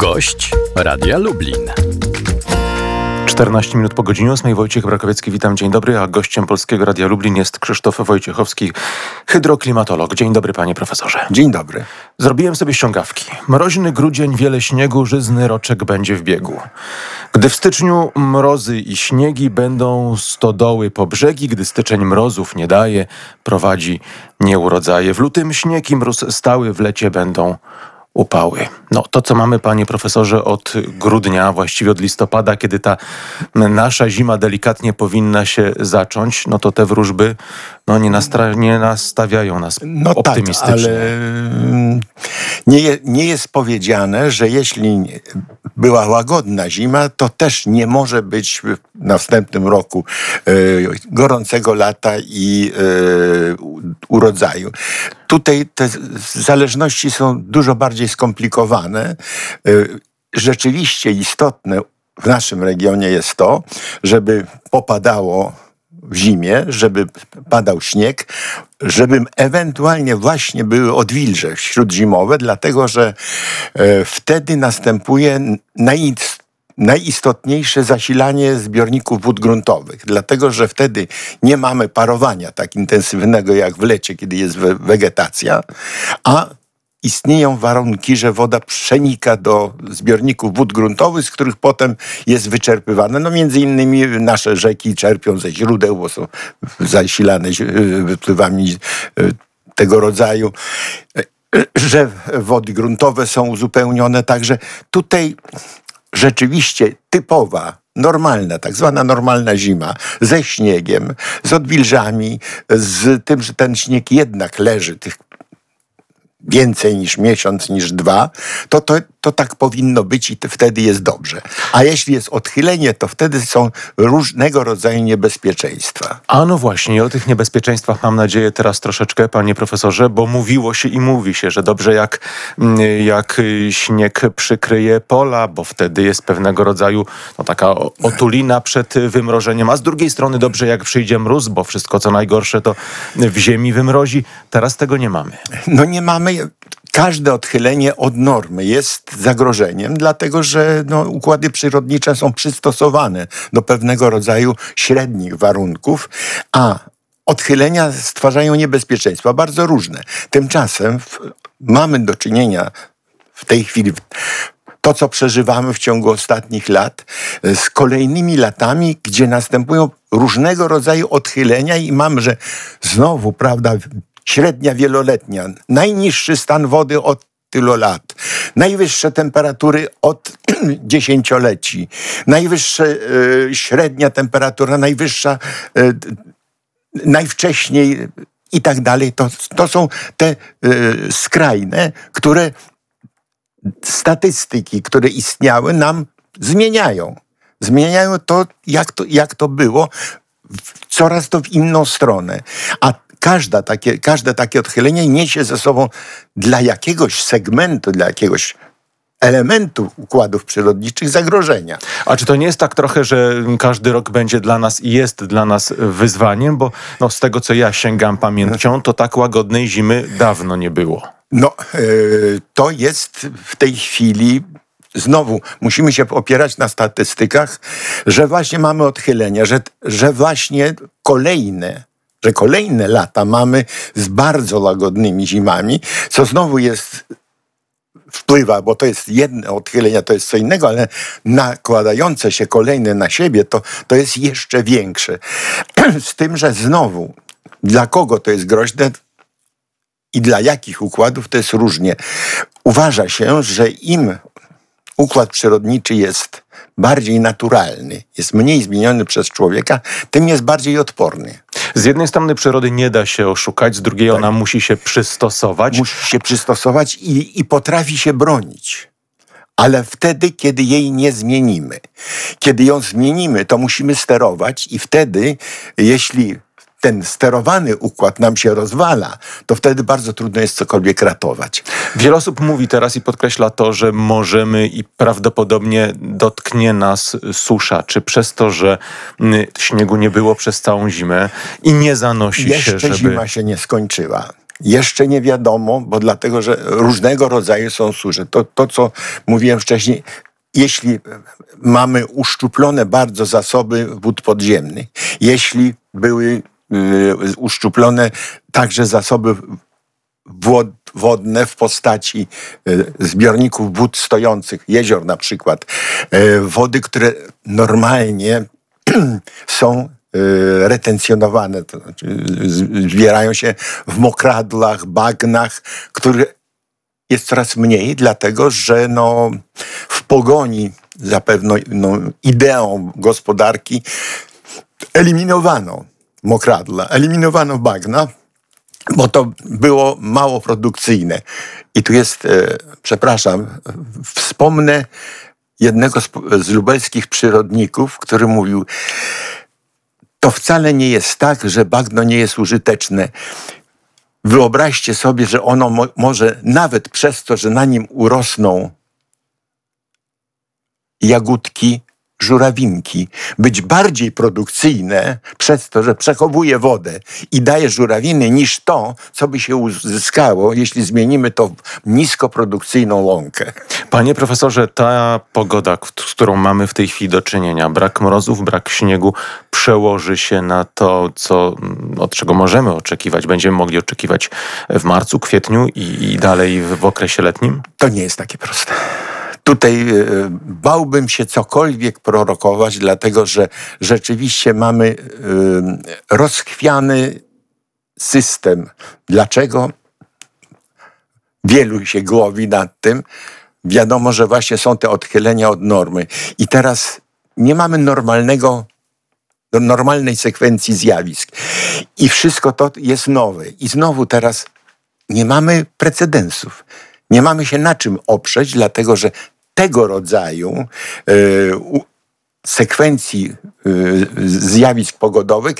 Gość Radia Lublin. 14 minut po godzinie 8. Wojciech Brakowiecki, witam, dzień dobry, a gościem Polskiego Radia Lublin jest Krzysztof Wojciechowski, hydroklimatolog. Dzień dobry, panie profesorze. Dzień dobry. Zrobiłem sobie ściągawki. Mroźny grudzień, wiele śniegu, żyzny roczek będzie w biegu. Gdy w styczniu mrozy i śniegi będą stodoły po brzegi, gdy styczeń mrozów nie daje, prowadzi nieurodzaje. W lutym śnieg i mróz stały, w lecie będą upały. No to, co mamy, panie profesorze, od grudnia, właściwie od listopada, kiedy ta nasza zima delikatnie powinna się zacząć, no to te wróżby no, nie, nastra- nie nastawiają nas No optymistycznie. tak, ale mm, nie, nie jest powiedziane, że jeśli była łagodna zima, to też nie może być w następnym roku e, gorącego lata i e, urodzaju. Tutaj te zależności są dużo bardziej skomplikowane. E, rzeczywiście istotne w naszym regionie jest to, żeby popadało w zimie, żeby padał śnieg, żeby ewentualnie właśnie były odwilże śródzimowe, dlatego że e, wtedy następuje najist- najistotniejsze zasilanie zbiorników wód gruntowych, dlatego że wtedy nie mamy parowania tak intensywnego jak w lecie, kiedy jest we- wegetacja, a istnieją warunki, że woda przenika do zbiorników wód gruntowych, z których potem jest wyczerpywana. No między innymi nasze rzeki czerpią ze źródeł, bo są zasilane ź- wypływami e, tego rodzaju, e, że wody gruntowe są uzupełnione. Także tutaj rzeczywiście typowa normalna, tak zwana normalna zima, ze śniegiem, z odwilżami, z tym, że ten śnieg jednak leży tych więcej niż miesiąc, niż dwa, to, to, to tak powinno być i wtedy jest dobrze. A jeśli jest odchylenie, to wtedy są różnego rodzaju niebezpieczeństwa. A no właśnie, i o tych niebezpieczeństwach mam nadzieję teraz troszeczkę, panie profesorze, bo mówiło się i mówi się, że dobrze jak, mm, jak śnieg przykryje pola, bo wtedy jest pewnego rodzaju no, taka otulina przed wymrożeniem, a z drugiej strony dobrze jak przyjdzie mróz, bo wszystko co najgorsze to w ziemi wymrozi. Teraz tego nie mamy. No nie mamy. Każde odchylenie od normy jest zagrożeniem, dlatego że no, układy przyrodnicze są przystosowane do pewnego rodzaju średnich warunków, a odchylenia stwarzają niebezpieczeństwa bardzo różne. Tymczasem w, mamy do czynienia w tej chwili to, co przeżywamy w ciągu ostatnich lat, e, z kolejnymi latami, gdzie następują różnego rodzaju odchylenia i mamy, że znowu, prawda, średnia wieloletnia, najniższy stan wody od tylu lat, najwyższe temperatury od dziesięcioleci, najwyższa e, średnia temperatura, najwyższa d- najwcześniej i tak dalej. To, to są te e, skrajne, które statystyki, które istniały, nam zmieniają. Zmieniają to, jak to, jak to było, w, coraz to w inną stronę. A każda takie, każde takie odchylenie niesie ze sobą dla jakiegoś segmentu, dla jakiegoś elementu układów przyrodniczych zagrożenia. A czy to nie jest tak trochę, że każdy rok będzie dla nas i jest dla nas wyzwaniem, bo no, z tego co ja sięgam pamięcią, to tak łagodnej zimy dawno nie było. No, yy, to jest w tej chwili. Znowu musimy się opierać na statystykach, że właśnie mamy odchylenia, że, że właśnie kolejne, że kolejne lata mamy z bardzo łagodnymi zimami, co znowu jest wpływa, bo to jest jedno odchylenie, to jest co innego, ale nakładające się kolejne na siebie, to, to jest jeszcze większe. Z tym, że znowu, dla kogo to jest groźne, i dla jakich układów to jest różnie. Uważa się, że im układ przyrodniczy jest bardziej naturalny, jest mniej zmieniony przez człowieka, tym jest bardziej odporny. Z jednej strony przyrody nie da się oszukać, z drugiej ona musi się przystosować. Musi się przystosować i, i potrafi się bronić. Ale wtedy, kiedy jej nie zmienimy. Kiedy ją zmienimy, to musimy sterować i wtedy, jeśli ten sterowany układ nam się rozwala, to wtedy bardzo trudno jest cokolwiek ratować. Wiele osób mówi teraz i podkreśla to, że możemy i prawdopodobnie dotknie nas susza, czy przez to, że mm, śniegu nie było przez całą zimę i nie zanosi Jeszcze się, żeby... zima się nie skończyła. jeszcze nie wiadomo, bo dlatego, że różnego rodzaju są susze. To, to co mówiłem wcześniej, jeśli mamy uszczuplone bardzo zasoby wód podziemnych, jeśli były uszczuplone także zasoby wod, wodne w postaci y, zbiorników wód stojących, jezior na przykład, y, wody, które normalnie są y, retencjonowane, to znaczy zbierają się w mokradlach, bagnach, które jest coraz mniej, dlatego że no, w pogoni za pewną no, ideą gospodarki eliminowano mokradla, eliminowano bagna, bo to było mało produkcyjne. I tu jest, e, przepraszam, wspomnę jednego z, z lubelskich przyrodników, który mówił, to wcale nie jest tak, że bagno nie jest użyteczne. Wyobraźcie sobie, że ono mo może nawet przez to, że na nim urosną jagódki, żurawinki być bardziej produkcyjne przez to, że przechowuje wodę i daje żurawiny niż to, co by się uzyskało, jeśli zmienimy to w niskoprodukcyjną łąkę. Panie profesorze, ta pogoda, z którą mamy w tej chwili do czynienia, brak mrozów, brak śniegu, przełoży się na to, co, od czego możemy oczekiwać, będziemy mogli oczekiwać w marcu, kwietniu i, i dalej w, w okresie letnim? To nie jest takie proste. Tutaj e, bałbym się cokolwiek prorokować, dlatego że rzeczywiście mamy e, rozchwiany system. Dlaczego? Wielu się głowi nad tym. Wiadomo, że właśnie są te odchylenia od normy. I teraz nie mamy normalnego normalnej sekwencji zjawisk. I wszystko to jest nowe. I znowu teraz nie mamy precedensów. Nie mamy się na czym oprzeć, dlatego że tego rodzaju e, sekwencji e, zjawisk pogodowych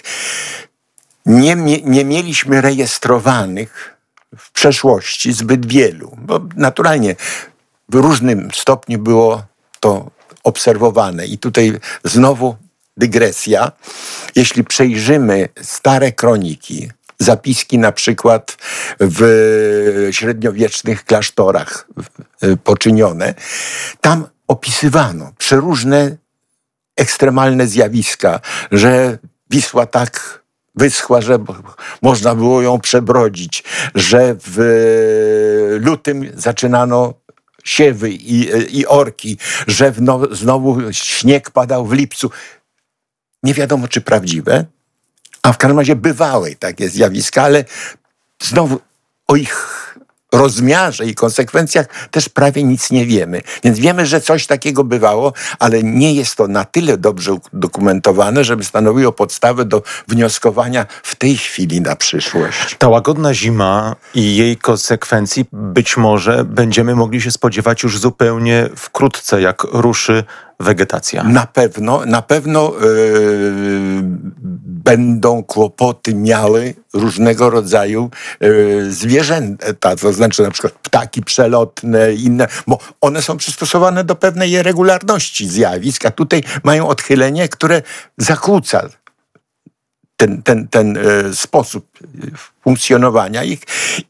nie, nie mieliśmy rejestrowanych w przeszłości zbyt wielu, bo naturalnie w różnym stopniu było to obserwowane. I tutaj znowu dygresja. Jeśli przejrzymy stare kroniki, zapiski na przykład w średniowiecznych klasztorach e, poczynione. Tam opisywano przeróżne ekstremalne zjawiska, że Wisła tak wyschła, że można było ją przebrodzić, że w lutym zaczynano siewy i, i orki, że znowu śnieg padał w lipcu. Nie wiadomo, czy prawdziwe, a w każdym razie bywały takie zjawiska, ale znowu o ich rozmiarze i konsekwencjach też prawie nic nie wiemy. Więc wiemy, że coś takiego bywało, ale nie jest to na tyle dobrze udokumentowane, żeby stanowiło podstawę do wnioskowania w tej chwili na przyszłość. Ta łagodna zima i jej konsekwencji być może będziemy mogli się spodziewać już zupełnie wkrótce, jak ruszy wegetacja. Na pewno, na pewno yy, będą kłopoty miały różnego rodzaju yy, zwierzęta, to znaczy na przykład ptaki przelotne, inne, bo one są przystosowane do pewnej regularności zjawisk, a tutaj mają odchylenie, które zakłóca ten, ten, ten e, sposób funkcjonowania ich,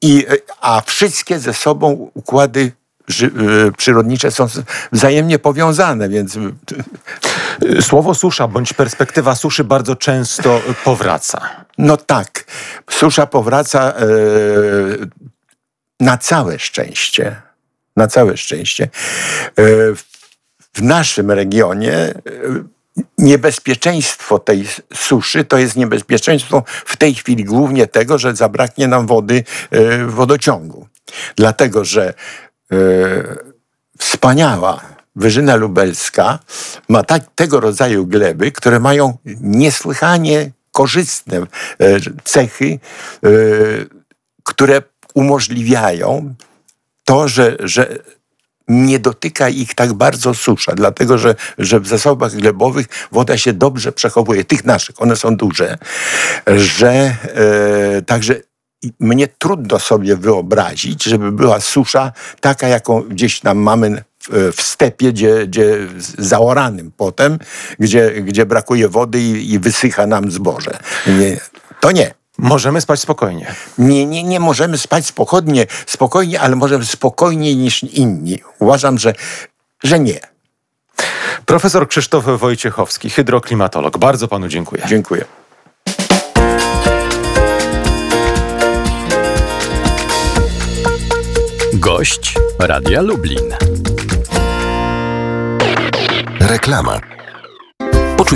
i, a wszystkie ze sobą układy Y, przyrodnicze są wzajemnie powiązane, więc... Słowo susza bądź perspektywa suszy bardzo często powraca. No tak. Susza powraca e, na całe szczęście. Na całe szczęście. E, w naszym regionie e, niebezpieczeństwo tej suszy to jest niebezpieczeństwo w tej chwili głównie tego, że zabraknie nam wody w wodociągu. Dlatego, że wspaniała Wyżyna Lubelska ma tak, tego rodzaju gleby, które mają niesłychanie korzystne e, cechy, e, które umożliwiają to, że, że nie dotyka ich tak bardzo susza, dlatego że, że w zasobach glebowych woda się dobrze przechowuje, tych naszych, one są duże, że e, także mnie trudno sobie wyobrazić, żeby była susza taka, jaką gdzieś tam mamy w stepie, gdzie, gdzie zaoranym potem, gdzie, gdzie brakuje wody i, i wysycha nam zboże. Nie, to nie. możemy spać spokojnie. Nie, nie, nie możemy spać spokojnie, spokojnie, ale możemy spokojniej niż inni. Uważam, że, że nie. Profesor Krzysztof Wojciechowski, hydroklimatolog. Bardzo panu dziękuję. Dziękuję. Gość Radia Lublin. Reklama.